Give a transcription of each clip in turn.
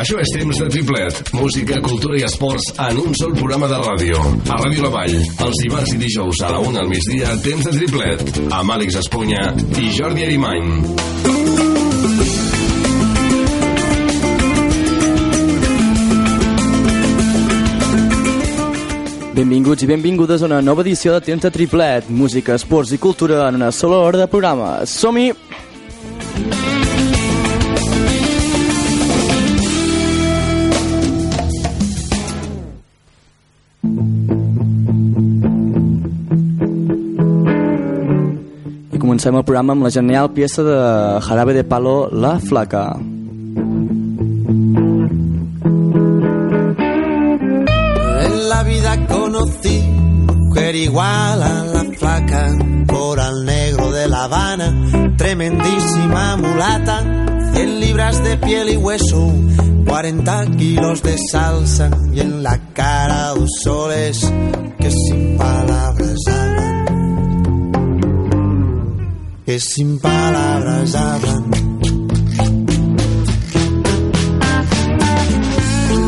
Això és temps de triplet. Música, cultura i esports en un sol programa de ràdio. A Ràdio La Vall, els dimarts i dijous a la una al migdia, temps de triplet. Amb Àlex Espunya i Jordi Arimany. Benvinguts i benvingudes a una nova edició de Temps de Triplet, música, esports i cultura en una sola hora de programa. Som-hi! Comencem el programa amb genial peça de Jarabe de Palo, La Flaca. En la vida conocí mujer igual a la flaca, por al negro de La Habana, tremendísima mulata, 100 libras de piel y hueso, 40 kilos de salsa y en la cara dos soles que sin palabras que sin palabras hablan.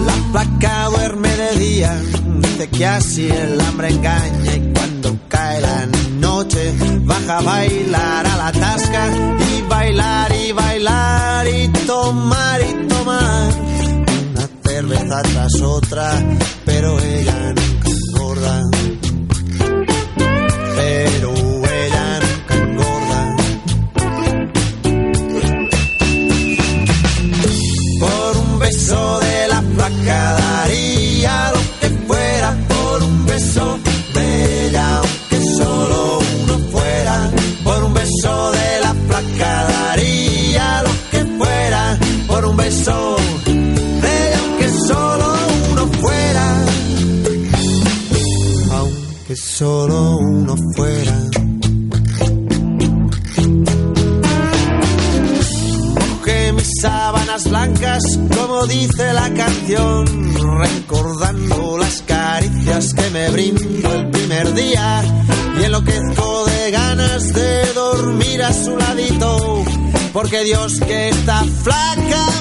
La placa duerme de día, dice que así el hambre engaña y cuando cae la noche baja a bailar a la tasca y bailar y bailar y tomar y tomar una cerveza tras otra, pero ella nunca solo uno fuera. Mojé mis sábanas blancas, como dice la canción, recordando las caricias que me brindó el primer día y enloquezco de ganas de dormir a su ladito, porque Dios que está flaca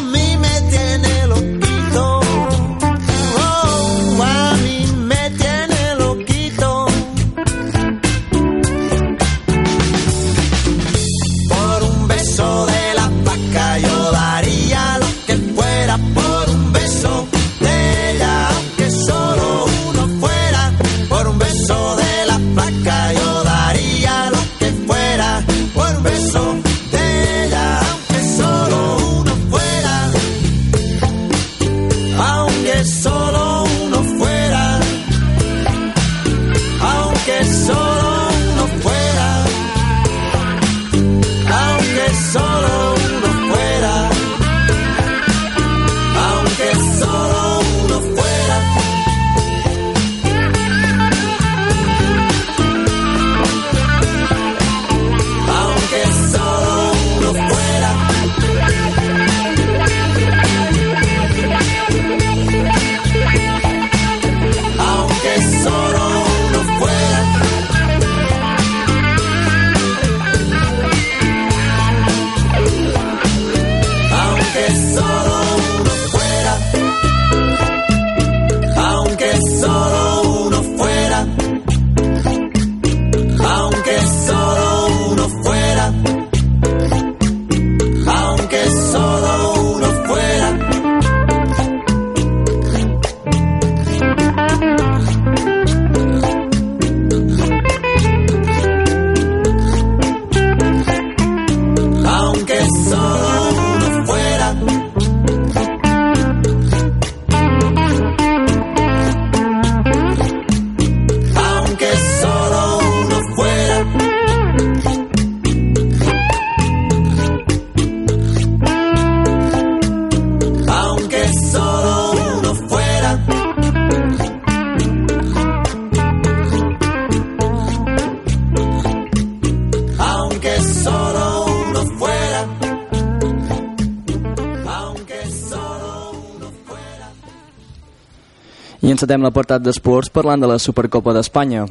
Encetem l'apartat d'esports parlant de la Supercopa d'Espanya.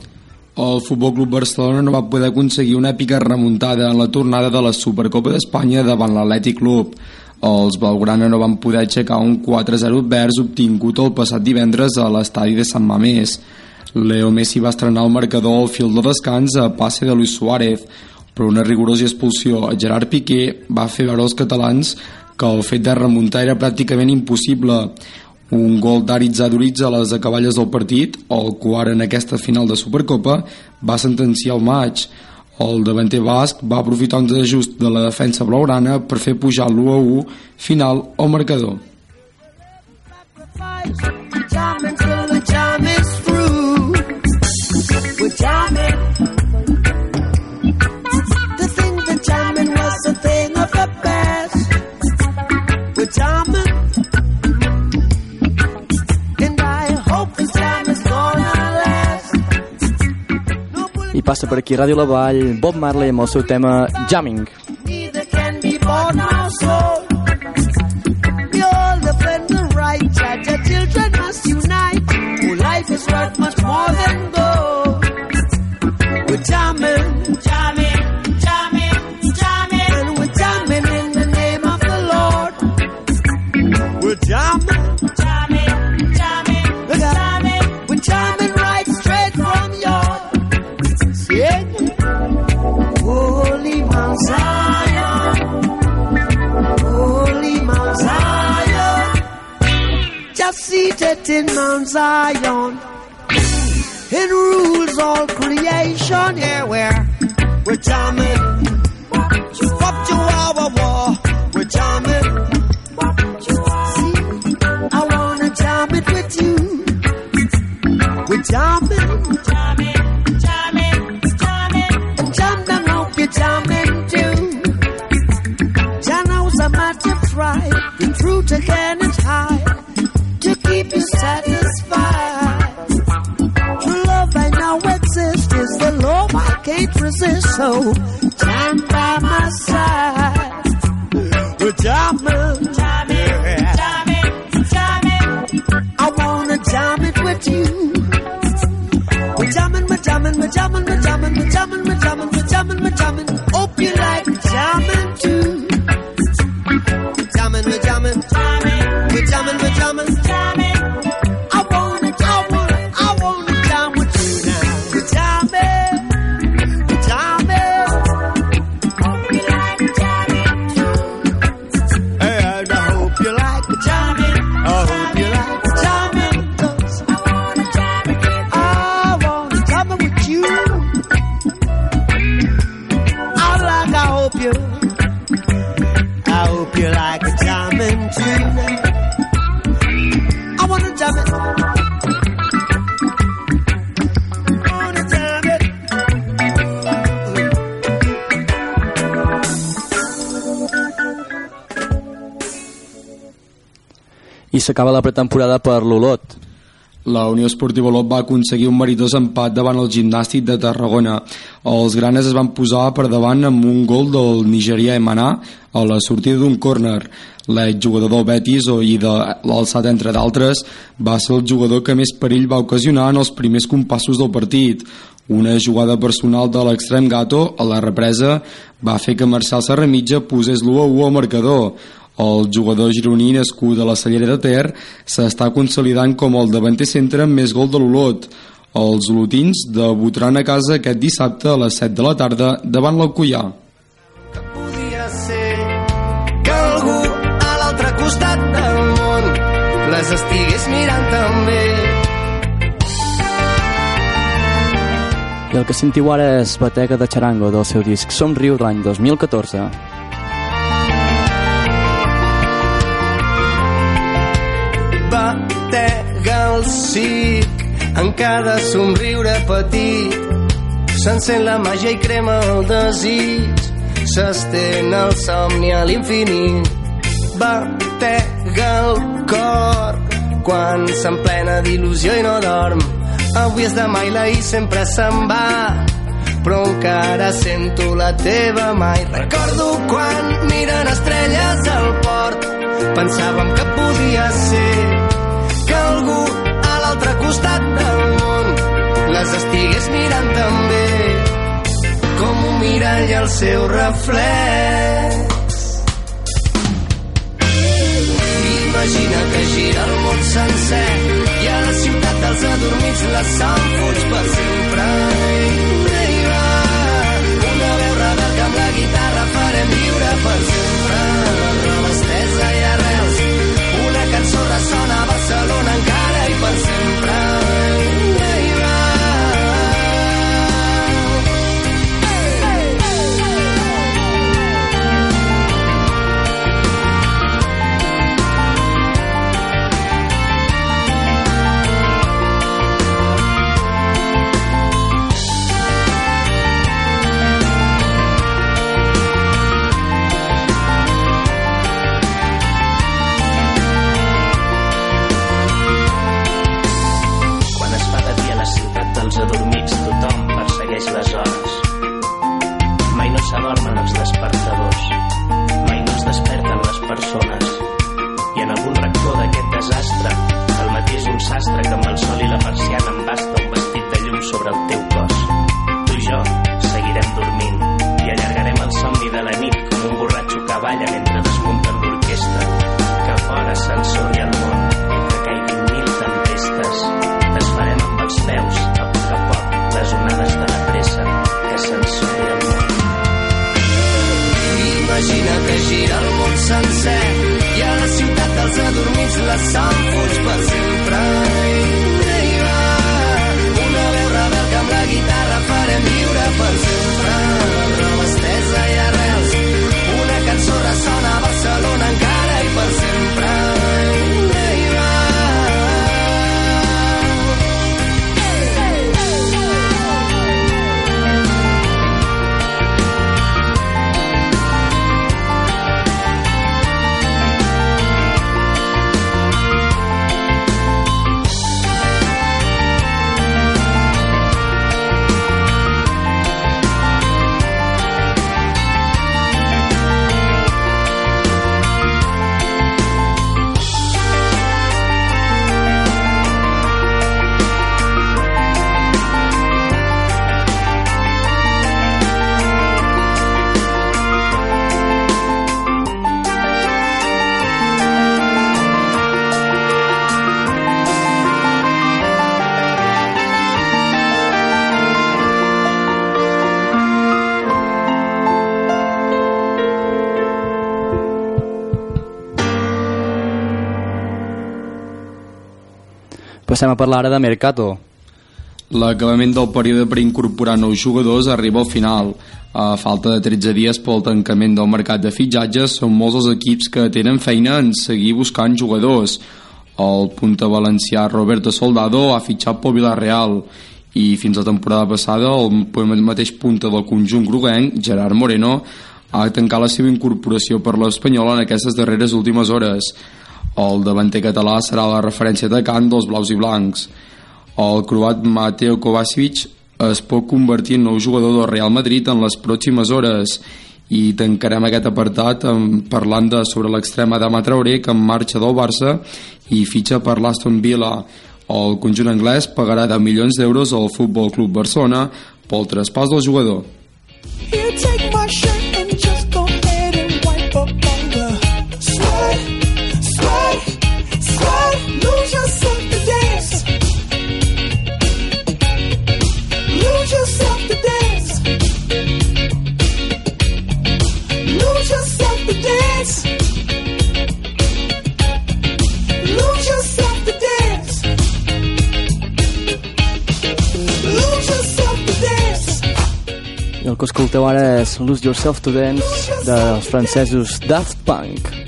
El Futbol Club Barcelona no va poder aconseguir una èpica remuntada en la tornada de la Supercopa d'Espanya davant l'Atlètic Club. Els Blaugrana no van poder aixecar un 4-0 vers obtingut el passat divendres a l'estadi de Sant Mamés. Leo Messi va estrenar el marcador al fil de descans a passe de Luis Suárez, però una rigorosa expulsió a Gerard Piqué va fer veure als catalans que el fet de remuntar era pràcticament impossible. Un gol d'Aritz Aduritz a les acaballes del partit, el quart en aquesta final de Supercopa, va sentenciar el maig. El davanter basc va aprofitar un desajust de la defensa blaugrana per fer pujar l'1 a 1 final al marcador. I passa per aquí Ràdio La Vall, Bob Marley amb el seu tema Jamming. Life is worth much more than gold. In Mount Zion, it rules all creation. Yeah, where we're jamming, So S'acaba la pretemporada per l'Olot. La Unió Esportiva Olot va aconseguir un meritós empat davant el gimnàstic de Tarragona. Els granes es van posar per davant amb un gol del nigerià Emaná a la sortida d'un córner. L'exjugador del Betis o i de l'alçat entre d'altres va ser el jugador que més perill va ocasionar en els primers compassos del partit. Una jugada personal de l'extrem Gato a la represa va fer que Marcel Serramitja posés l'1 a 1 al marcador. El jugador gironí nascut a la Cellera de Ter s'està consolidant com el davanter centre amb més gol de l'Olot. Els olotins debutaran a casa aquest dissabte a les 7 de la tarda davant l'Alcoià. Podia ser que algú a l'altre costat del món les estigués mirant també. I el que sentiu ara és Batega de Charango del seu disc Somriu de l'any 2014. Batega el cic en cada somriure petit. S'encén la màgia i crema el desig. S'estén el somni a l'infinit. Batega el cor quan s'emplena d'il·lusió i no dorm. Avui és demà i l'ahir sempre se'n va. Però encara sento la teva mà i recordo quan miren estrelles al port. Pensàvem que podia ser que algú costat del món les estigués mirant també com un mirall al seu reflex Imagina que gira el món sencer i a la ciutat dels adormits la sang fuig per sempre. Una veu rebel que amb la guitarra farem viure per sempre. Encara i per sempre. S'adormen els despertadors, mai no es desperten les persones. I en algun racó d'aquest desastre, el matí és un sastre que amb el sol i la persiana embasta un vestit de llum sobre el teu Passem a parlar ara de Mercato. L'acabament del període per incorporar nous jugadors arriba al final. A falta de 13 dies pel tancament del mercat de fitxatges, són molts els equips que tenen feina en seguir buscant jugadors. El punta valencià Roberto Soldado ha fitxat pel Villarreal i fins la temporada passada el mateix punta del conjunt groguenc, Gerard Moreno, ha tancat la seva incorporació per l'Espanyol en aquestes darreres últimes hores. El davanter català serà la referència de camp dels blaus i blancs. El croat Mateo Kovacic es pot convertir en nou jugador del Real Madrid en les pròximes hores. I tancarem aquest apartat parlant de sobre l'extrema Adama Traoré que en marxa del Barça i fitxa per l'Aston Villa. El conjunt anglès pagarà 10 milions d'euros al Futbol Club Barcelona pel traspàs del jugador. Here, take my shirt que escolteu ara és Lose Yourself to Dance dels francesos Daft Punk.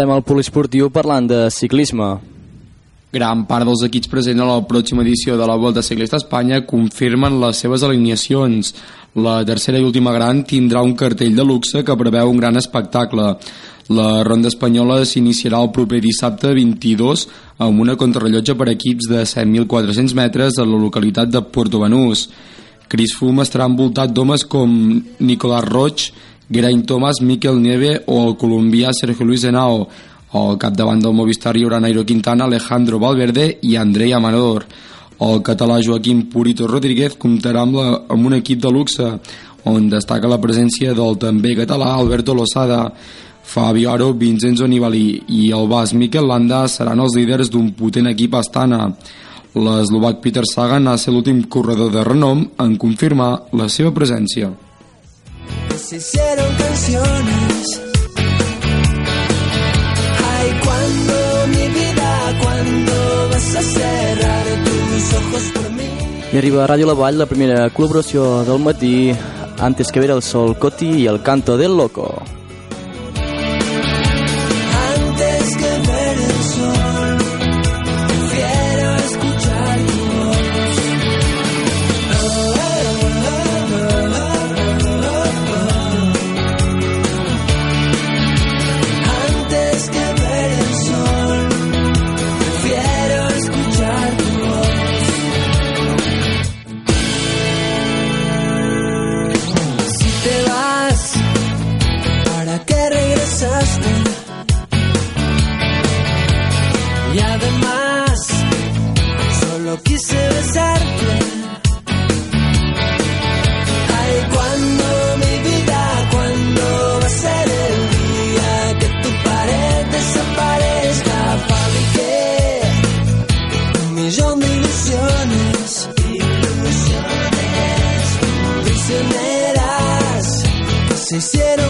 I encetem el poliesportiu parlant de ciclisme. Gran part dels equips presents a la pròxima edició de la Volta Ciclista a Espanya confirmen les seves alineacions. La tercera i última gran tindrà un cartell de luxe que preveu un gran espectacle. La ronda espanyola s'iniciarà el proper dissabte 22 amb una contrarrellotge per equips de 7.400 metres a la localitat de Puerto Banús. Chris Froome estarà envoltat d'homes com Nicolás Roig, Geraint Thomas, Miquel Nieve o el colombià Sergio Luis Henao. Al capdavant del Movistar hi haurà Nairo Quintana, Alejandro Valverde i Andrei Amador. El català Joaquim Purito Rodríguez comptarà amb, la, amb un equip de luxe on destaca la presència del també català Alberto Losada. Fabio Aro, Vincenzo Nibali i el bas Mikel Landa seran els líders d'un potent equip Astana. L'eslovac Peter Sagan ha ser l'últim corredor de renom en confirmar la seva presència. Se hicieron canciones. Ay, cuando mi vida, cuando vas a cerrar tus ojos por mí. I arriba a Ràdio La Vall la primera col·laboració del matí antes que ver el sol Coti i el canto del loco. Hicieron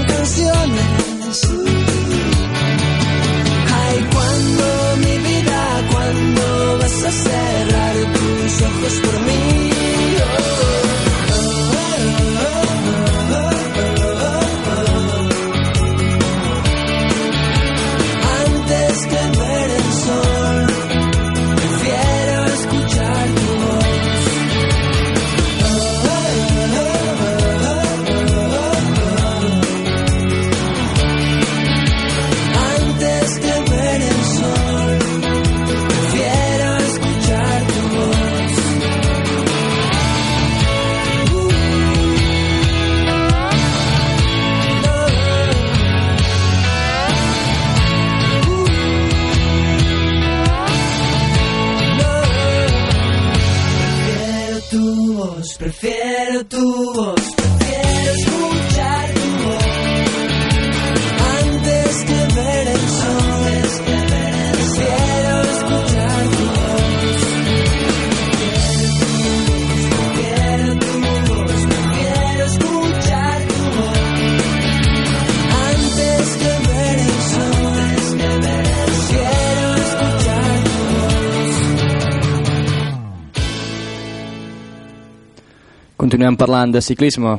Continuem parlant de ciclisme.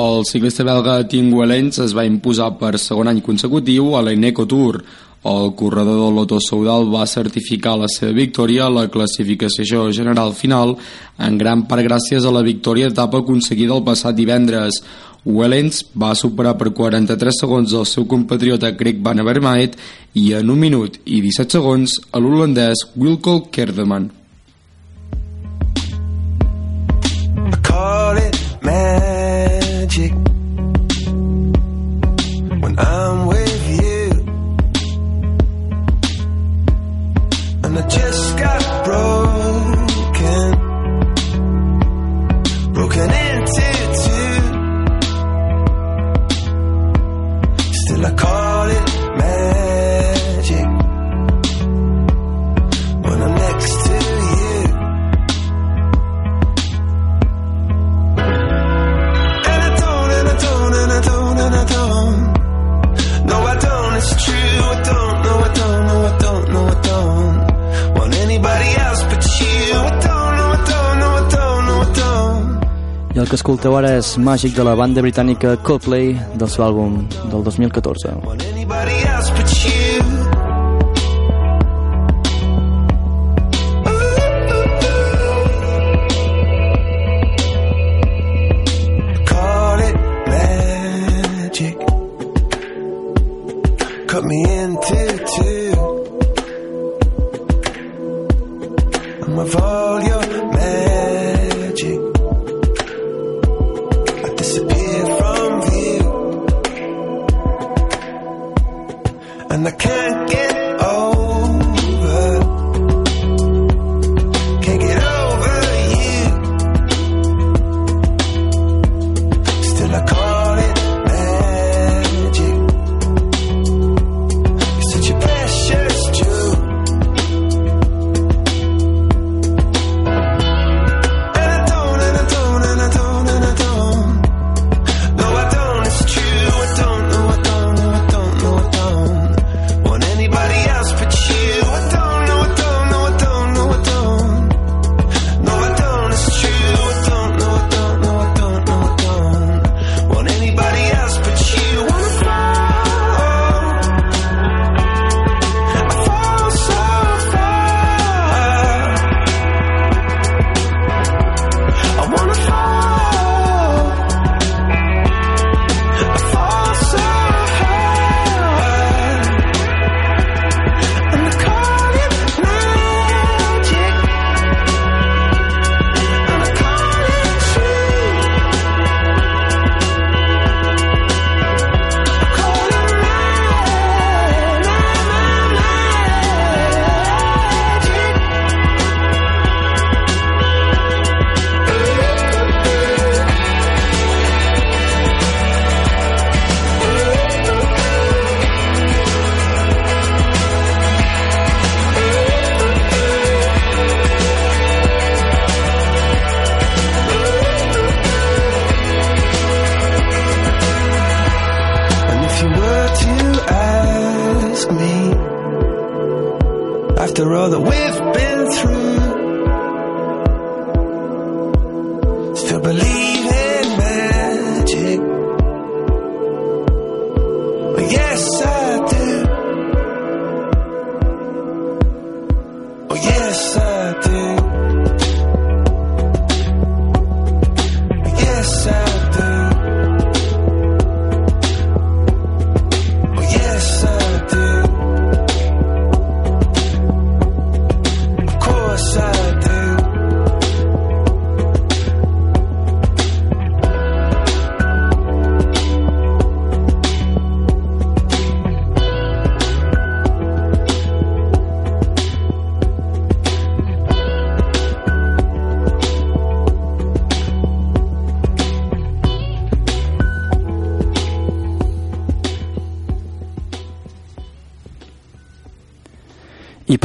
El ciclista belga Tim Wellens es va imposar per segon any consecutiu a l'Eneco Tour. El corredor del Loto Soudal va certificar la seva victòria a la classificació general final en gran part gràcies a la victòria d'etapa aconseguida el passat divendres. Wellens va superar per 43 segons el seu compatriota Greg Van Avermaet i en un minut i 17 segons a l'holandès Wilco Kerdeman. Ara és Màgic de la banda britànica Coldplay del seu àlbum del 2014.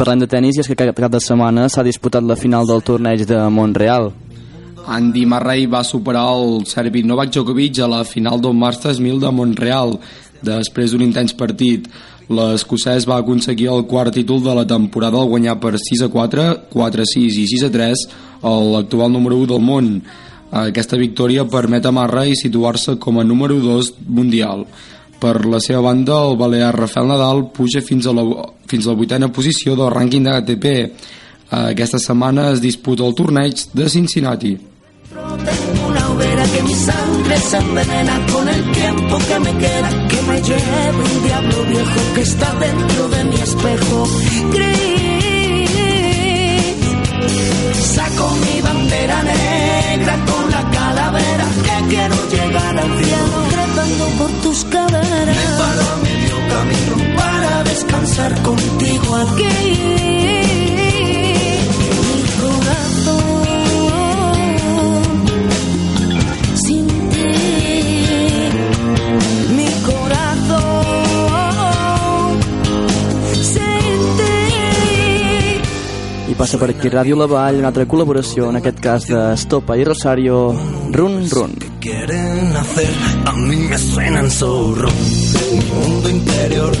Parlem de tennis, i és que aquest cap de setmana s'ha disputat la final del torneig de Montreal. Andy Murray va superar el serbi Novak Djokovic a la final del Masters 1000 de Montreal després d'un intens partit. L'escocès va aconseguir el quart títol de la temporada al guanyar per 6 a 4, 4 a 6 i 6 a 3 l'actual número 1 del món. Aquesta victòria permet a Murray situar-se com a número 2 mundial. Per la seva banda, el balear Rafael Nadal puja fins a la, fins a la vuitena posició del rànquing de ATP. Aquesta setmana es disputa el torneig de Cincinnati. Una mi sangre se envenena con el tiempo que me queda, que me lleve un diablo viejo que está dentro de mi espejo. Saco mi bandera negra con la calavera que quiero llegar al cielo trepando por tus caderas. Me paro a medio camino para descansar contigo aquí. Passa per aquí Ràdio La Vall, una altra col·laboració, en aquest cas de Estopa i Rosario, Run Run. quieren hacer, a mí me suenan zorro. Mi mundo interior,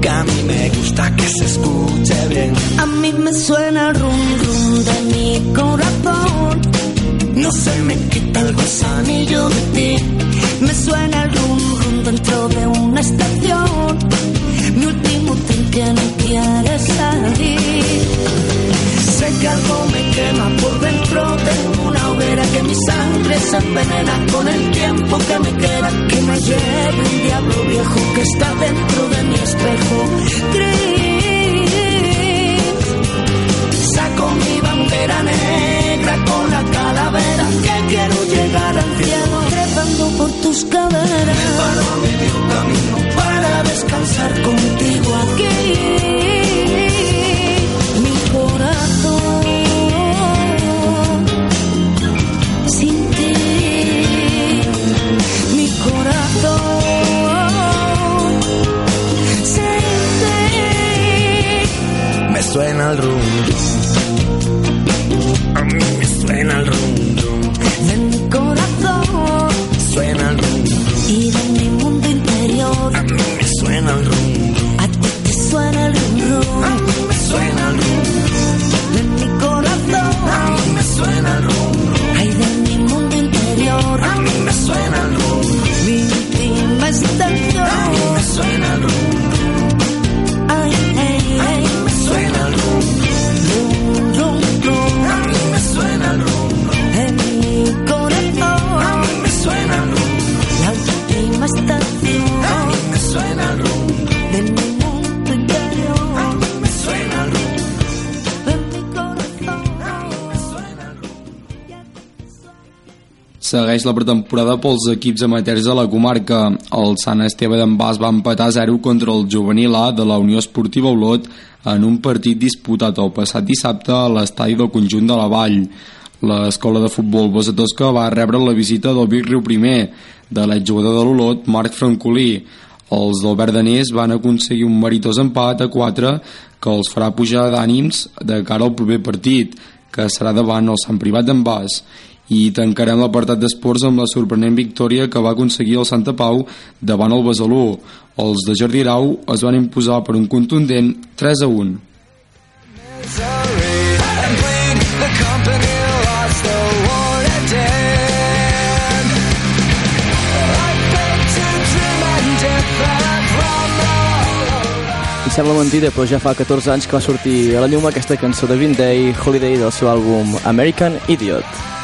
que a mí me gusta que se escuche bien. A mí me suena el rum rum de mi corazón. No se me quita el gusanillo de ti. Me suena el rum rum dentro de una estación. Mi último tren que no quiere salir. Que algo me quema por dentro. Tengo una hoguera que mi sangre se envenena con el tiempo que me queda. Que me lleve un diablo viejo que está dentro de mi espejo. Gris. Saco mi bandera negra con la calavera que quiero llegar al cielo trepando por tus caderas. Me paro a medio camino para descansar contigo aquí. Suena el rum. A mí me suena el rum de mi corazón. Suena el rum. Y de mi mundo interior. A mí me suena el rum. A ti te suena el rum rum. Me suena el rum. De mi corazón. Me suena el rum Ay, de mi mundo interior. A mí me suena el rum. Mi íntima extensión. Me suena el rum Segueix la pretemporada pels equips amateurs de la comarca. El Sant Esteve d'en Bas va empatar a 0 contra el juvenil A de la Unió Esportiva Olot en un partit disputat el passat dissabte a l'estadi del conjunt de la Vall. L'escola de futbol Bosa Tosca va rebre la visita del Vic Riu Primer, de l'exjugador de l'Olot, Marc Francolí. Els del Verdaners van aconseguir un meritós empat a 4 que els farà pujar d'ànims de cara al proper partit, que serà davant el Sant Privat d'en Bas i tancarem l'apartat d'esports amb la sorprenent victòria que va aconseguir el Santa Pau davant el Besalú. Els de Jordi Arau es van imposar per un contundent 3 a 1. and bleed. The company lost the war to dead. I beg to dream and depart from the I sembla mentida, però ja fa 14 anys que va sortir a la llum aquesta cançó de Green Day, Holiday, del seu àlbum American Idiot.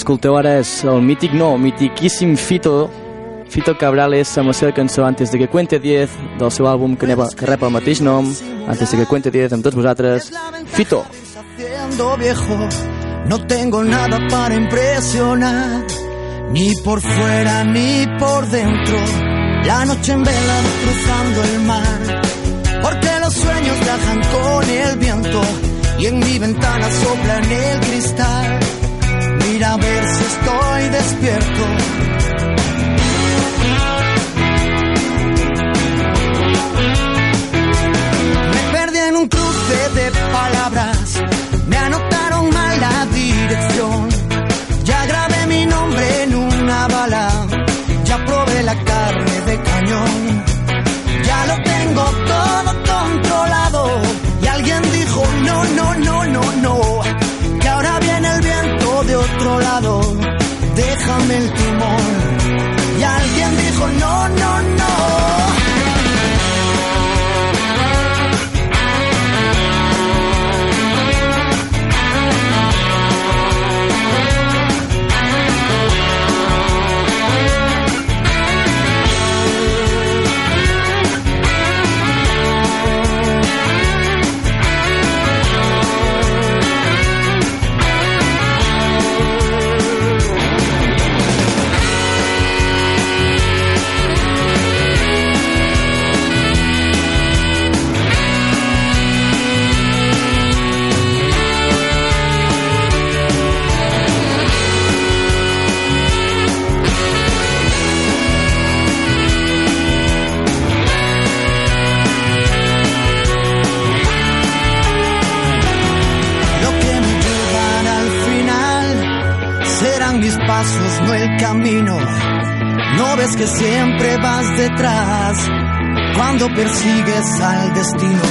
Escolteu ara és el mític, no, mitiquíssim Fito, Fito Cabrales amb la seva cançó Antes de que cuente 10 del seu àlbum que, neva, que rep el mateix nom Antes de que cuente 10 amb tots vosaltres Fito viejo, no tengo nada para impresionar, ni por fuera ni por dentro. La noche en vela cruzando el mar, porque los sueños viajan con el viento y en mi ventana soplan el cristal. A ver si estoy despierto. Me perdí en un cruce de palabras, me anotaron déjame el timón. Y alguien dijo, no, no, no. Persigues al destino.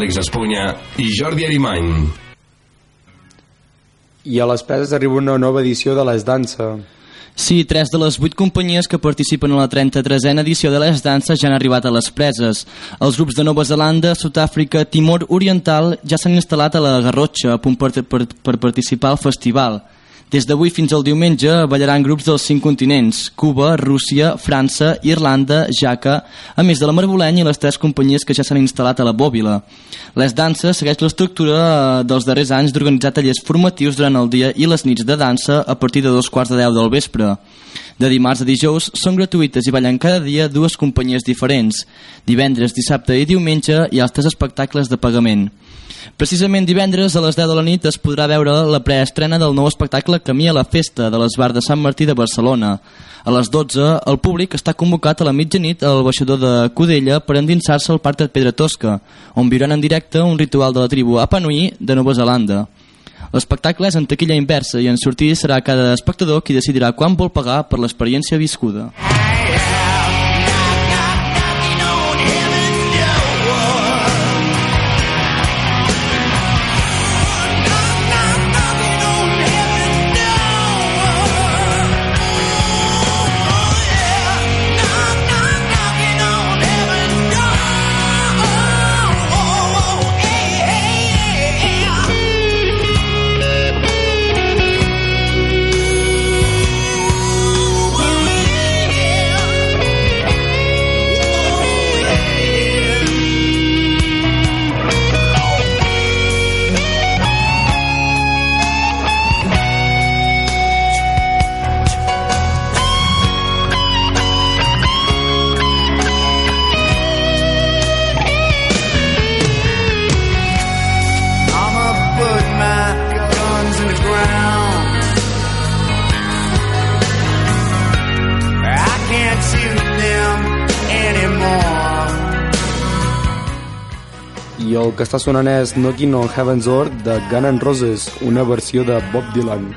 Àlex Espunya i Jordi Arimany. I a les preses arriba una nova edició de Les Dansa. Sí, tres de les vuit companyies que participen a la 33a edició de les danses ja han arribat a les preses. Els grups de Nova Zelanda, Sud-àfrica, Timor Oriental ja s'han instal·lat a la Garrotxa a punt per, per, per participar al festival. Des d'avui fins al diumenge ballaran grups dels cinc continents, Cuba, Rússia, França, Irlanda, Jaca, a més de la Marbolenya i les tres companyies que ja s'han instal·lat a la Bòbila. Les danses segueix l'estructura eh, dels darrers anys d'organitzar tallers formatius durant el dia i les nits de dansa a partir de dos quarts de deu del vespre. De dimarts a dijous són gratuïtes i ballen cada dia dues companyies diferents. Divendres, dissabte i diumenge hi ha els tres espectacles de pagament. Precisament divendres a les 10 de la nit es podrà veure la preestrena del nou espectacle Camí a la Festa de l'Esbar de Sant Martí de Barcelona. A les 12 el públic està convocat a la mitjanit al baixador de Cudella per endinsar-se al Parc de Pedra Tosca, on viuran en directe un ritual de la tribu Apanui de Nova Zelanda. L'espectacle és en taquilla inversa i en sortir serà cada espectador qui decidirà quan vol pagar per l'experiència viscuda. I'ma que està sonant és Knocking on Heaven's Door de Gun N' Roses, una versió de Bob Dylan.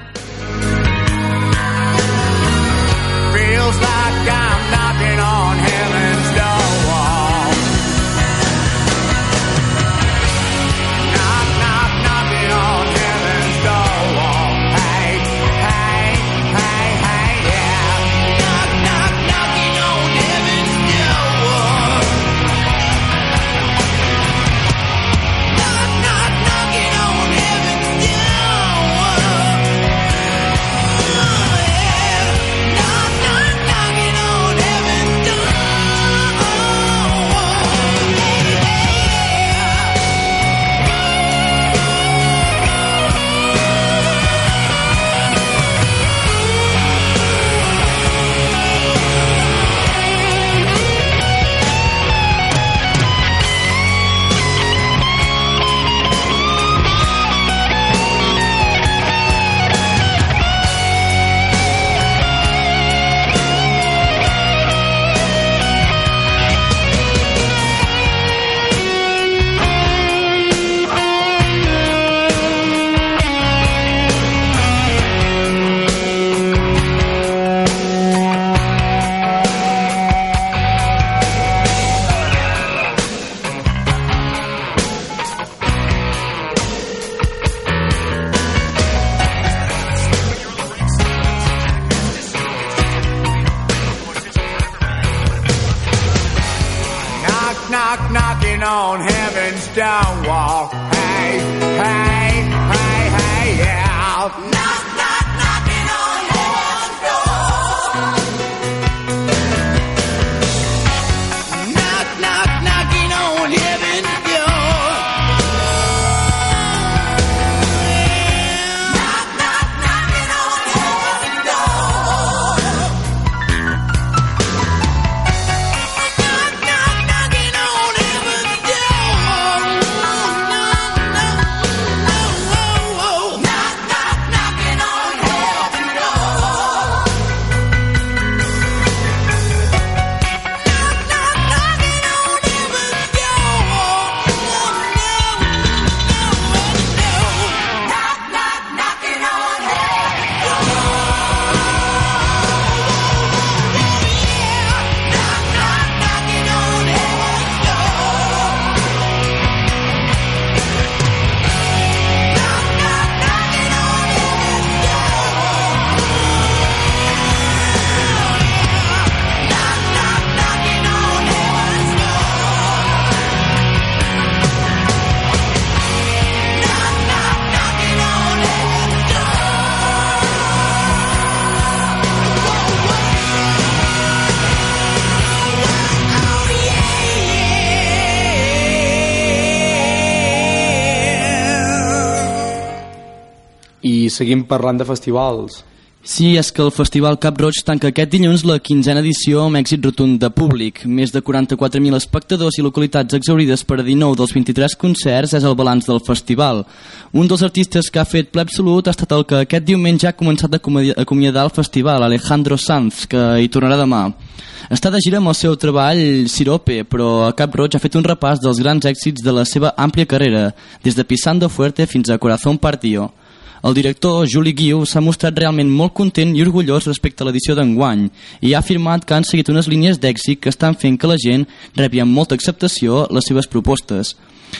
Seguim parlant de festivals. Sí, és que el Festival Cap Roig tanca aquest dilluns la quinzena edició amb èxit rotund de públic. Més de 44.000 espectadors i localitats exaurides per a 19 dels 23 concerts és el balanç del festival. Un dels artistes que ha fet ple absolut ha estat el que aquest diumenge ha començat a acomiadar el festival, Alejandro Sanz, que hi tornarà demà. Està de gira amb el seu treball Sirope, però a Cap Roig ha fet un repàs dels grans èxits de la seva àmplia carrera, des de Pisando Fuerte fins a Corazón Partido. El director, Juli Guiu, s'ha mostrat realment molt content i orgullós respecte a l'edició d'enguany i ha afirmat que han seguit unes línies d'èxit que estan fent que la gent rebi amb molta acceptació les seves propostes.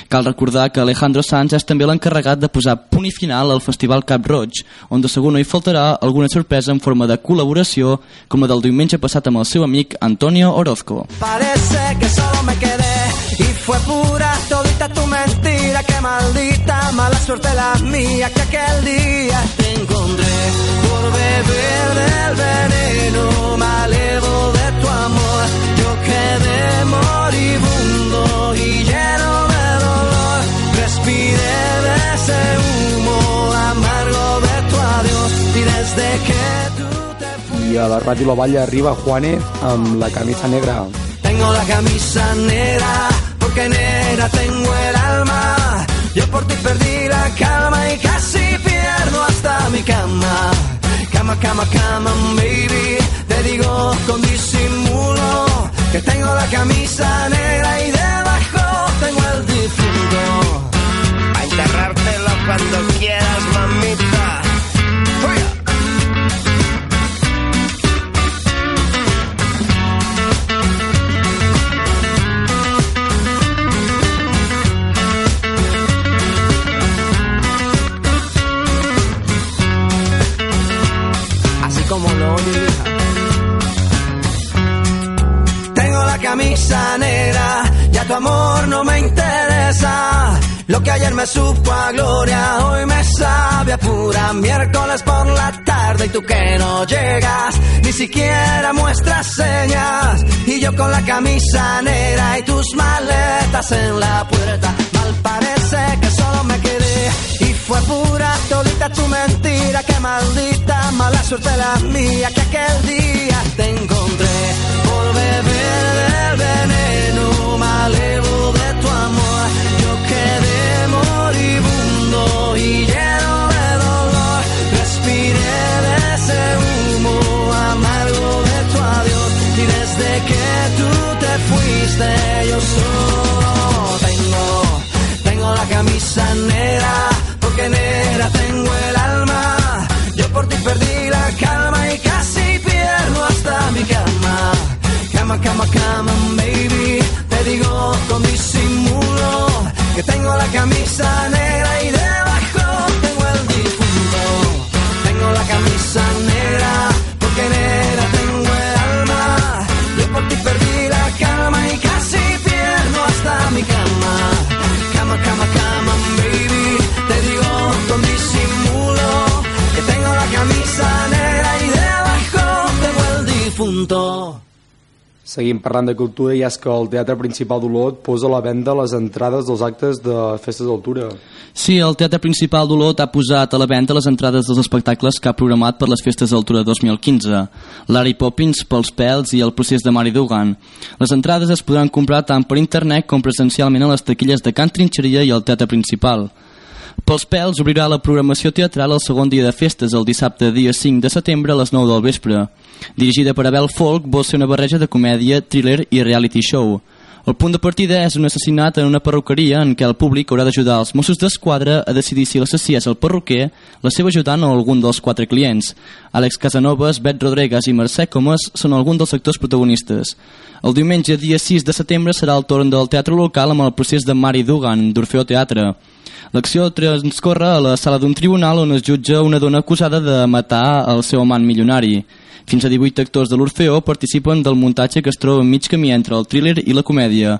Cal recordar que Alejandro Sanz és també l'encarregat de posar punt i final al Festival Cap Roig, on de segur no hi faltarà alguna sorpresa en forma de col·laboració, com la del diumenge passat amb el seu amic Antonio Orozco. Parece que solo me quedé fue pura todita tu mentira. Que maldita mala suerte la mía que aquel día te encontré por beber del veneno. Me alevo de tu amor. Yo quedé moribundo y lleno de dolor. Respiré de ese humo amargo de tu adiós y desde que tú te I a la Ràdio La Valla arriba Juanes amb la camisa negra. Tengo la camisa negra, porque negra tengo el alma. Yo por ti perdí la calma y casi pierdo hasta mi cama. Cama, cama, cama, baby. Te digo con disimulo que tengo la camisa negra y debajo tengo el difunto. A enterrártelo cuando quieras, mamita. Como lo oye. Tengo la camisa negra, ya tu amor no me interesa. Lo que ayer me supo a gloria, hoy me sabe a pura miércoles por la tarde y tú que no llegas, ni siquiera muestras señas. Y yo con la camisa negra y tus maletas en la puerta, mal parece que solo me quedé fue pura todita tu mentira, que maldita mala suerte la mía, que aquel día te encontré por beber del veneno, la camisa negra y debajo tengo el difunto, tengo la camisa negra, porque negra tengo el alma, yo por ti perdí la calma y casi pierdo hasta mi cama, cama, cama, cama, baby, te digo con disimulo que tengo la camisa negra y debajo tengo el difunto. Seguim parlant de cultura i és que el Teatre Principal d'Olot posa a la venda les entrades dels actes de festes d'altura. Sí, el Teatre Principal d'Olot ha posat a la venda les entrades dels espectacles que ha programat per les festes d'altura 2015, Larry Poppins pels pèls i el procés de Mari Dugan. Les entrades es podran comprar tant per internet com presencialment a les taquilles de Can Trinxeria i al Teatre Principal. Pels pèls obrirà la programació teatral el segon dia de festes, el dissabte dia 5 de setembre a les 9 del vespre. Dirigida per Abel Folk, vol ser una barreja de comèdia, thriller i reality show. El punt de partida és un assassinat en una perruqueria en què el públic haurà d'ajudar els Mossos d'Esquadra a decidir si l'assassí és el perruquer, la seva ajudant o algun dels quatre clients. Àlex Casanovas, Bet Rodríguez i Mercè Comas són alguns dels actors protagonistes. El diumenge, dia 6 de setembre, serà el torn del teatre local amb el procés de Mari Dugan, d'Orfeo Teatre. L'acció transcorre a la sala d'un tribunal on es jutja una dona acusada de matar el seu amant milionari. Fins a 18 actors de l'Orfeo participen del muntatge que es troba mig camí entre el thriller i la comèdia.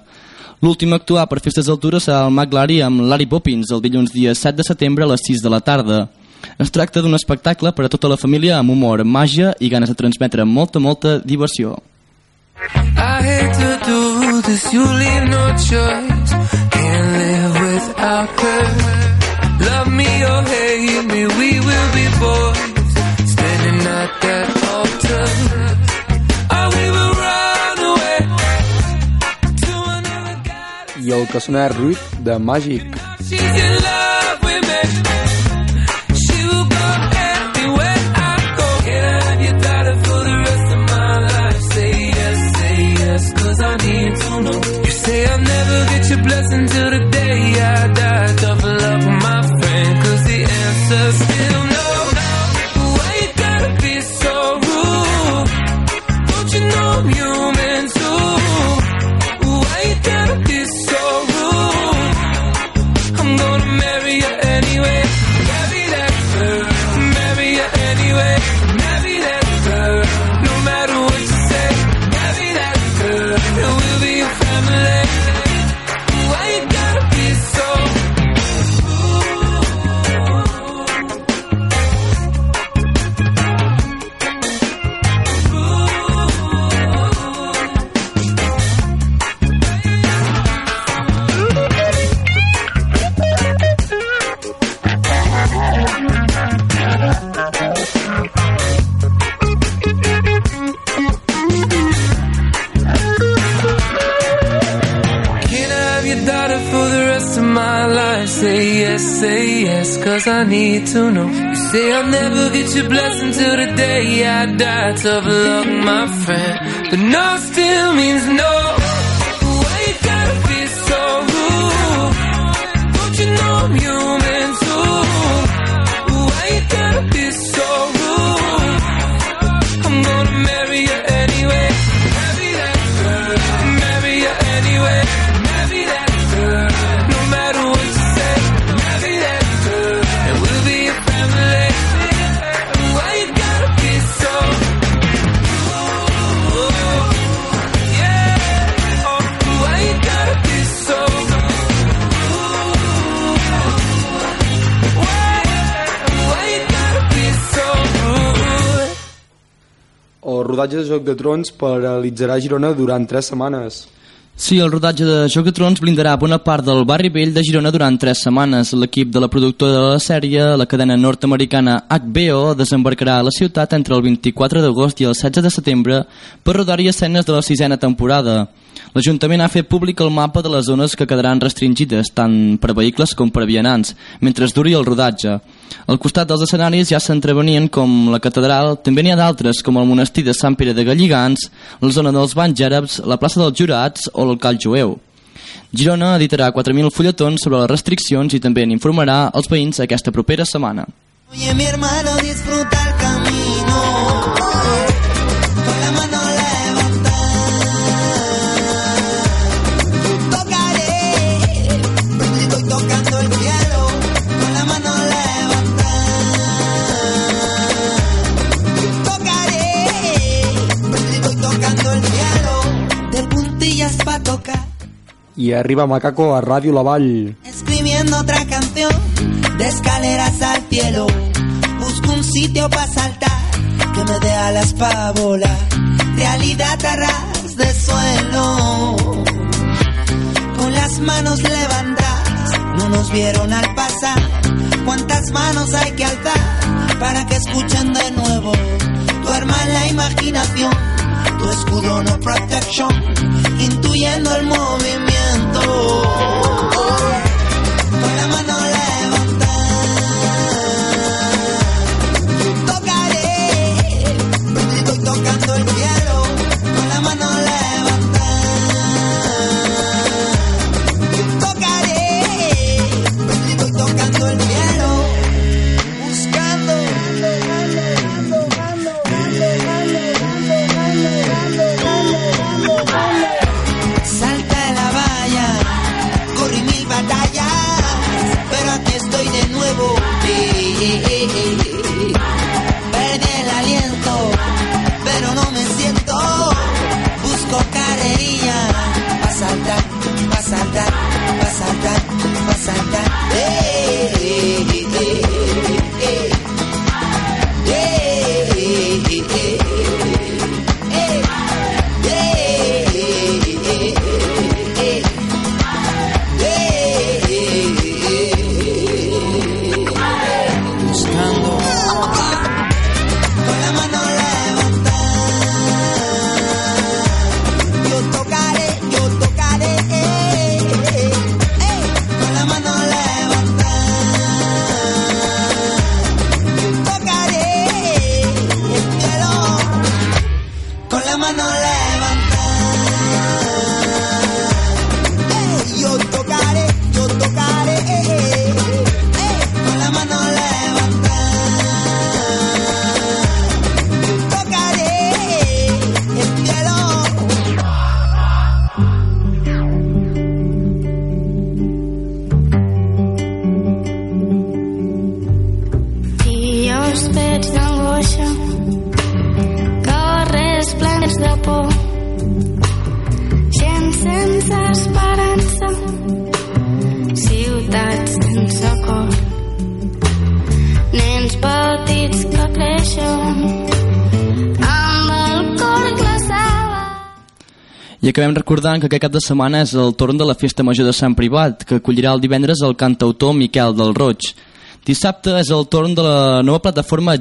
L'últim a actuar per festes d'altura serà el Mac Larry amb Larry Poppins el dilluns dia 7 de setembre a les 6 de la tarda. Es tracta d'un espectacle per a tota la família amb humor, màgia i ganes de transmetre molta, molta diversió. I hate to do this, you leave no choice. Can't live without her. Love me or hate me, we will be boys. Standing at that altar. Oh, we will run away to another I el que sona és Ruit, de Màgic. She's in love with me. Your for the rest of my life? Say yes, say yes, cause I need to know. You say I'll never get your blessing till the day I die. Tough luck, my friend. But no still means no. Rodatge de Joc de Trons paralitzarà Girona durant tres setmanes. Sí, el rodatge de Joc de Trons blindarà bona part del barri vell de Girona durant tres setmanes. L'equip de la productora de la sèrie, la cadena nord-americana HBO, desembarcarà a la ciutat entre el 24 d'agost i el 16 de setembre per rodar-hi escenes de la sisena temporada. L'Ajuntament ha fet públic el mapa de les zones que quedaran restringides, tant per vehicles com per vianants, mentre duri el rodatge. Al costat dels escenaris ja s'entrevenien com la catedral, també n'hi ha d'altres com el monestir de Sant Pere de Galligants, la zona dels banys àrabs, la plaça dels jurats o el cal jueu. Girona editarà 4.000 fulletons sobre les restriccions i també n'informarà els veïns aquesta propera setmana. Oye, mi hermano, disfruta el camino. I arriba Macaco a Ràdio La Vall. Escribiendo otra canción de escaleras al cielo. Busco un sitio para saltar que me dé alas para volar. Realidad a ras de suelo. Con las manos levantadas, no nos vieron al pasar. ¿Cuántas manos hay que alzar para que escuchen de nuevo? Tu arma en la imaginación, tu escudo no protection, intuyendo el movimiento. Con acabem recordant que aquest cap de setmana és el torn de la Festa Major de Sant Privat, que acollirà el divendres el cantautor Miquel del Roig. Dissabte és el torn de la nova plataforma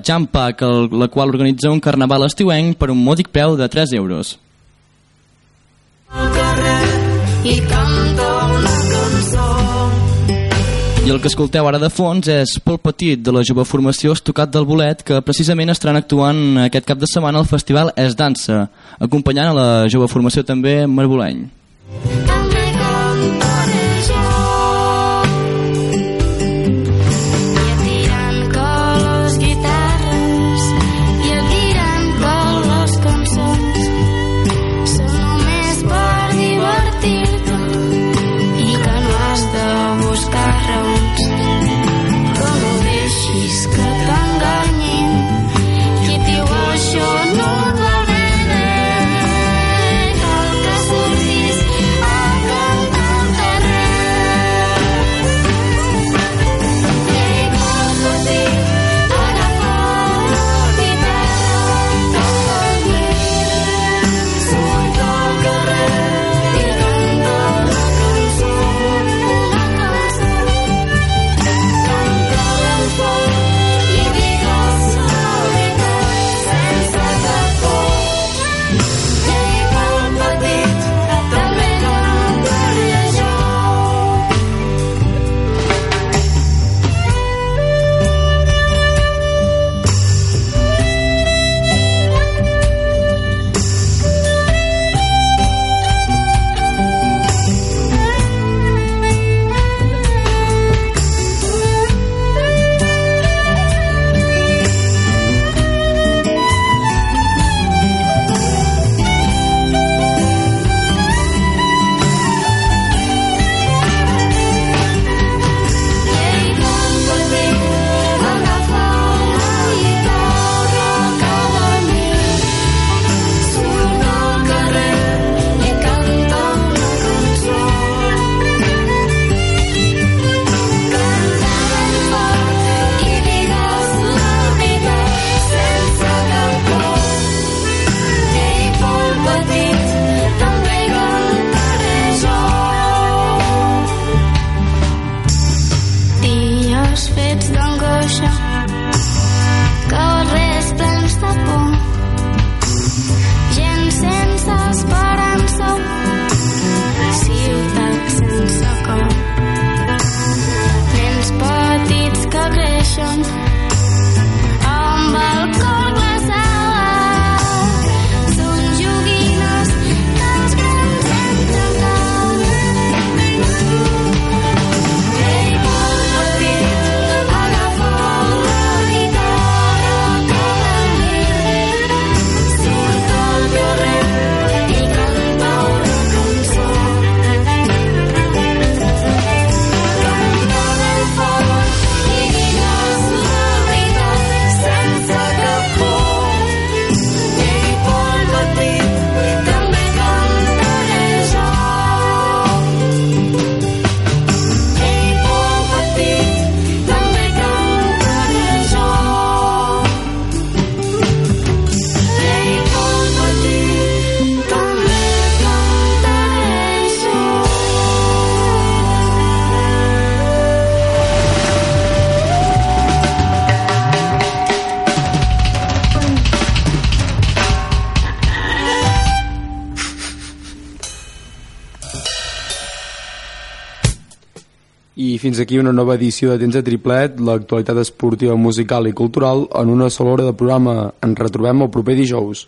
el- la qual organitza un carnaval estiuenc per un mòdic preu de 3 euros. i canto una. I el que escolteu ara de fons és Pol Petit, de la jove formació Estocat del Bolet, que precisament estaran actuant aquest cap de setmana al festival Es Dansa, acompanyant a la jove formació també Marboleny. També fins aquí una nova edició de Temps de Triplet, l'actualitat esportiva, musical i cultural en una sola hora de programa. Ens retrobem el proper dijous.